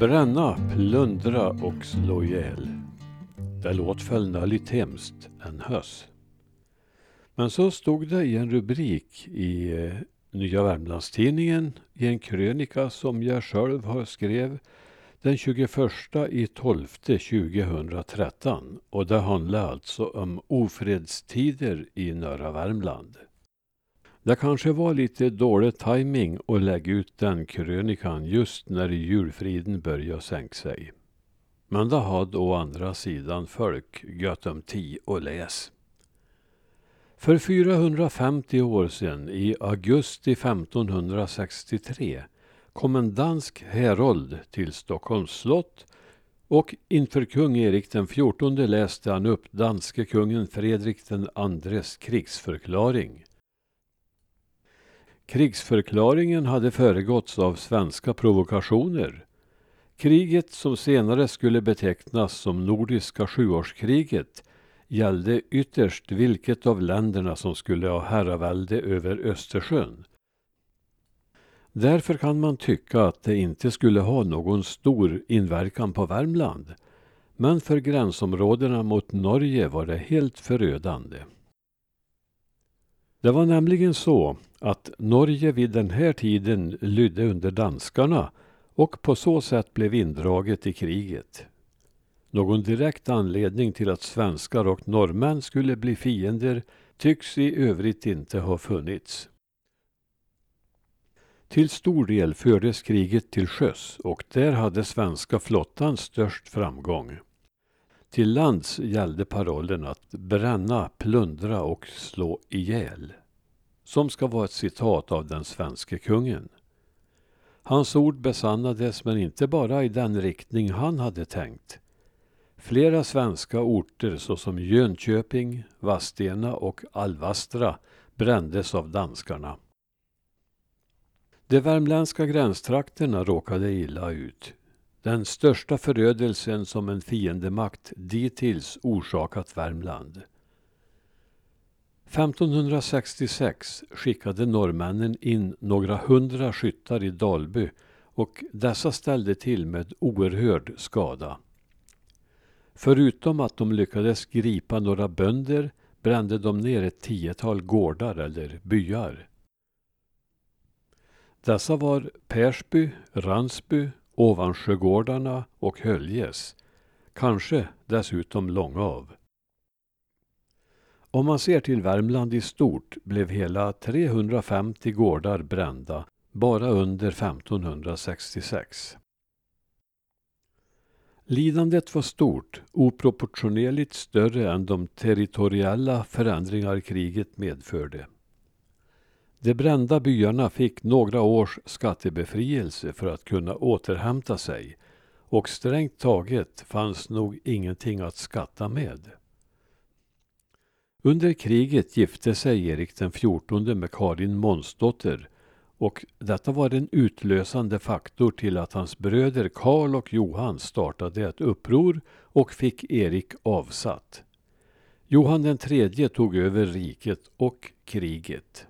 Bränna, plundra och slå ihjäl. Det låt väl hemskt en höss. Men så stod det i en rubrik i eh, Nya Värmlandstidningen i en krönika som jag själv har skrev den 21 i 12 2013 och det handlar alltså om ofredstider i norra Värmland. Det kanske var lite dålig timing att lägga ut den krönikan just när julfriden började sänka sig. Men det hade å andra sidan folk gött om tid att läs. För 450 år sedan, i augusti 1563, kom en dansk herold till Stockholms slott och inför kung Erik den XIV läste han upp danske kungen Fredrik den andres krigsförklaring. Krigsförklaringen hade föregåtts av svenska provokationer. Kriget som senare skulle betecknas som Nordiska sjuårskriget gällde ytterst vilket av länderna som skulle ha herravälde över Östersjön. Därför kan man tycka att det inte skulle ha någon stor inverkan på Värmland. Men för gränsområdena mot Norge var det helt förödande. Det var nämligen så att Norge vid den här tiden lydde under danskarna och på så sätt blev indraget i kriget. Någon direkt anledning till att svenskar och norrmän skulle bli fiender tycks i övrigt inte ha funnits. Till stor del fördes kriget till sjöss och där hade svenska flottan störst framgång. Till lands gällde parollen att bränna, plundra och slå ihjäl. Som ska vara ett citat av den svenske kungen. Hans ord besannades men inte bara i den riktning han hade tänkt. Flera svenska orter såsom Jönköping, Vadstena och Alvastra brändes av danskarna. De värmländska gränstrakterna råkade illa ut. Den största förödelsen som en fiendemakt dittills orsakat Värmland. 1566 skickade norrmännen in några hundra skyttar i Dalby och dessa ställde till med oerhörd skada. Förutom att de lyckades gripa några bönder brände de ner ett tiotal gårdar eller byar. Dessa var Persby, Ransby, Ovansjögårdarna och Höljes. Kanske dessutom Långav. Om man ser till Värmland i stort blev hela 350 gårdar brända bara under 1566. Lidandet var stort, oproportionerligt större än de territoriella förändringar kriget medförde. De brända byarna fick några års skattebefrielse för att kunna återhämta sig och strängt taget fanns nog ingenting att skatta med. Under kriget gifte sig Erik den XIV med Karin Månsdotter och detta var en utlösande faktor till att hans bröder Karl och Johan startade ett uppror och fick Erik avsatt. Johan den tredje tog över riket och kriget.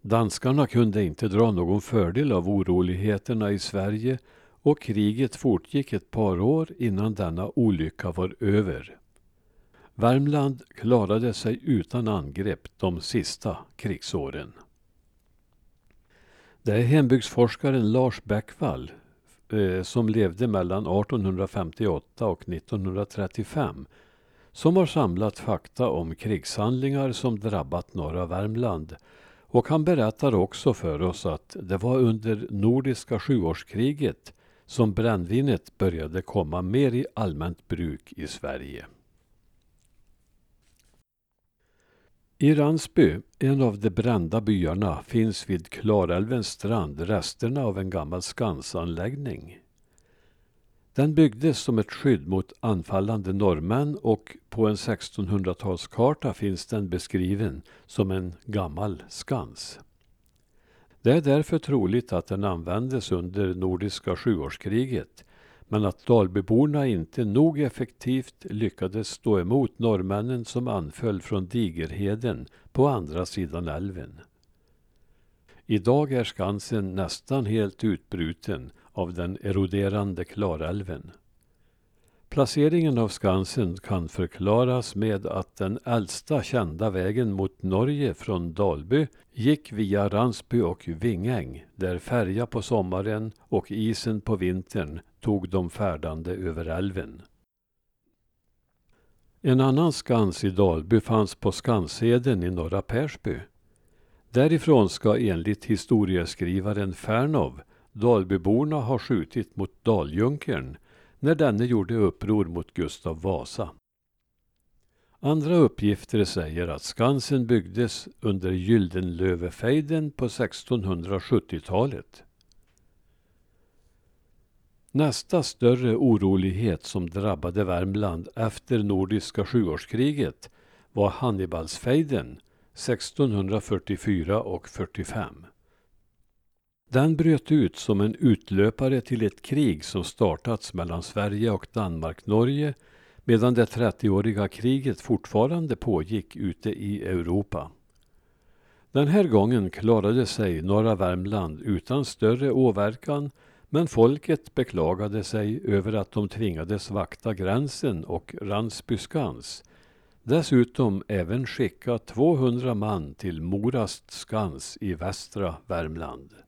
Danskarna kunde inte dra någon fördel av oroligheterna i Sverige och kriget fortgick ett par år innan denna olycka var över. Värmland klarade sig utan angrepp de sista krigsåren. Det är hembygdsforskaren Lars Bäckvall eh, som levde mellan 1858 och 1935 som har samlat fakta om krigshandlingar som drabbat norra Värmland och han berättar också för oss att det var under Nordiska sjuårskriget som brännvinet började komma mer i allmänt bruk i Sverige. I Ransby, en av de brända byarna, finns vid Klarälvens strand resterna av en gammal skansanläggning. Den byggdes som ett skydd mot anfallande norrmän och på en 1600-talskarta finns den beskriven som en gammal skans. Det är därför troligt att den användes under Nordiska sjuårskriget men att Dalbyborna inte nog effektivt lyckades stå emot norrmännen som anföll från Digerheden på andra sidan älven. Idag är Skansen nästan helt utbruten av den eroderande Klarälven. Placeringen av Skansen kan förklaras med att den äldsta kända vägen mot Norge från Dalby gick via Ransby och Vingäng där färja på sommaren och isen på vintern tog de färdande över älven. En annan skans i Dalby fanns på Skansheden i norra Persby. Därifrån ska enligt historieskrivaren Fernov Dalbyborna ha skjutit mot Daljunkern när denne gjorde uppror mot Gustav Vasa. Andra uppgifter säger att Skansen byggdes under Gyldenlövefejden på 1670-talet. Nästa större orolighet som drabbade Värmland efter Nordiska sjuårskriget var Hannibalsfejden 1644 och 45. Den bröt ut som en utlöpare till ett krig som startats mellan Sverige och Danmark-Norge medan det 30-åriga kriget fortfarande pågick ute i Europa. Den här gången klarade sig norra Värmland utan större åverkan men folket beklagade sig över att de tvingades vakta gränsen och Ransby skans. Dessutom även skicka 200 man till Morast skans i västra Värmland.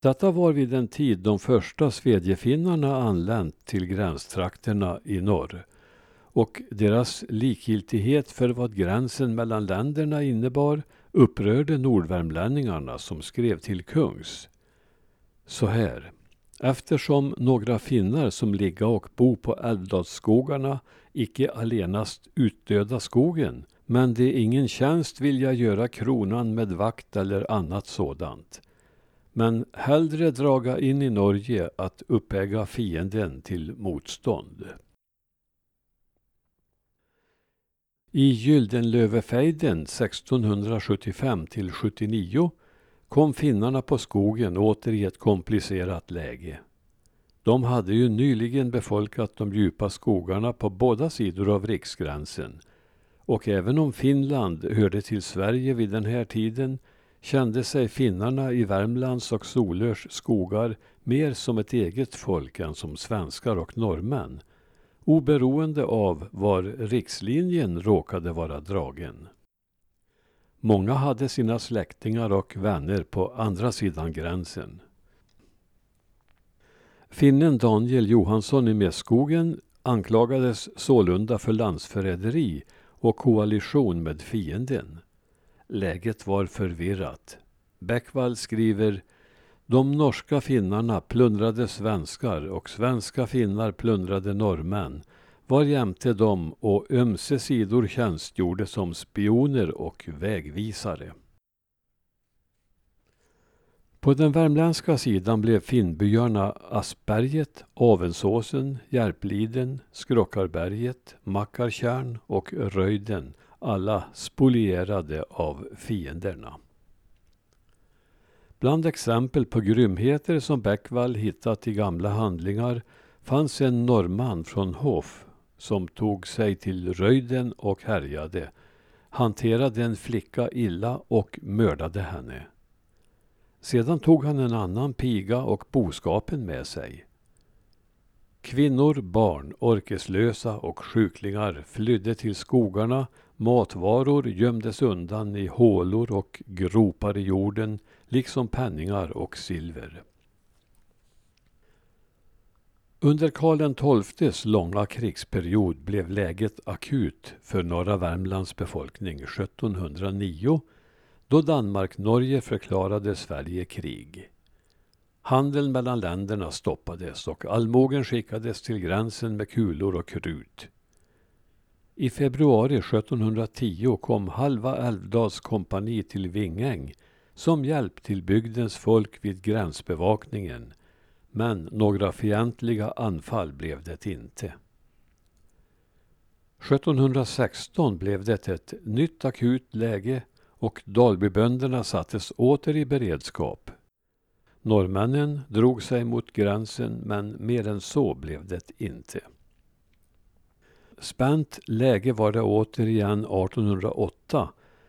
Detta var vid den tid de första svedjefinnarna anlänt till gränstrakterna i norr och deras likgiltighet för vad gränsen mellan länderna innebar upprörde nordvärmlänningarna som skrev till kungs. Så här. Eftersom några finnar som ligga och bo på Älvdalsskogarna icke allenast utdöda skogen men det ingen tjänst vilja göra kronan med vakt eller annat sådant men hellre draga in i Norge att uppäga fienden till motstånd. I Gyldenlövefejden 1675 till 79 kom finnarna på skogen åter i ett komplicerat läge. De hade ju nyligen befolkat de djupa skogarna på båda sidor av riksgränsen och även om Finland hörde till Sverige vid den här tiden kände sig finnarna i Värmlands och Solörs skogar mer som ett eget folk än som svenskar och norrmän, oberoende av var rikslinjen råkade vara dragen. Många hade sina släktingar och vänner på andra sidan gränsen. Finnen Daniel Johansson i Mässkogen anklagades sålunda för landsförräderi och koalition med fienden. Läget var förvirrat. Bäckvall skriver De norska finnarna plundrade svenskar och svenska finnar plundrade norrmän varjämte de och ömse sidor tjänstgjorde som spioner och vägvisare. På den värmländska sidan blev finnbyarna Aspberget, Avensåsen, Järpliden, Skrockarberget, Mackartjärn och Röjden alla spolierade av fienderna. Bland exempel på grymheter som Bäckvall hittat i gamla handlingar fanns en norrman från Hof som tog sig till Röjden och härjade, hanterade en flicka illa och mördade henne. Sedan tog han en annan piga och boskapen med sig. Kvinnor, barn, orkeslösa och sjuklingar flydde till skogarna Matvaror gömdes undan i hålor och gropar i jorden, liksom penningar och silver. Under Karl XIIs långa krigsperiod blev läget akut för norra Värmlands befolkning 1709 då Danmark-Norge förklarade Sverige krig. Handeln mellan länderna stoppades och allmogen skickades till gränsen med kulor och krut. I februari 1710 kom halva Älvdals kompani till Vingäng som hjälp till bygdens folk vid gränsbevakningen. Men några fientliga anfall blev det inte. 1716 blev det ett nytt akut läge och Dalbybönderna sattes åter i beredskap. Norrmännen drog sig mot gränsen men mer än så blev det inte. Spänt läge var det återigen 1808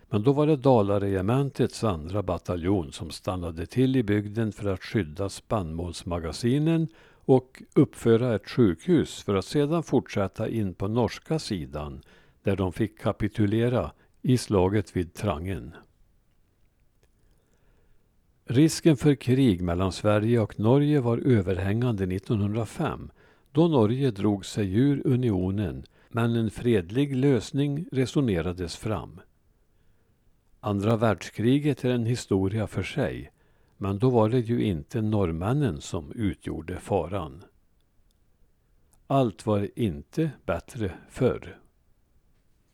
Men då var det Dalaregementets andra bataljon som stannade till i bygden för att skydda spannmålsmagasinen och uppföra ett sjukhus för att sedan fortsätta in på norska sidan där de fick kapitulera i slaget vid Trangen. Risken för krig mellan Sverige och Norge var överhängande 1905 då Norge drog sig ur unionen men en fredlig lösning resonerades fram. Andra världskriget är en historia för sig men då var det ju inte norrmännen som utgjorde faran. Allt var inte bättre förr.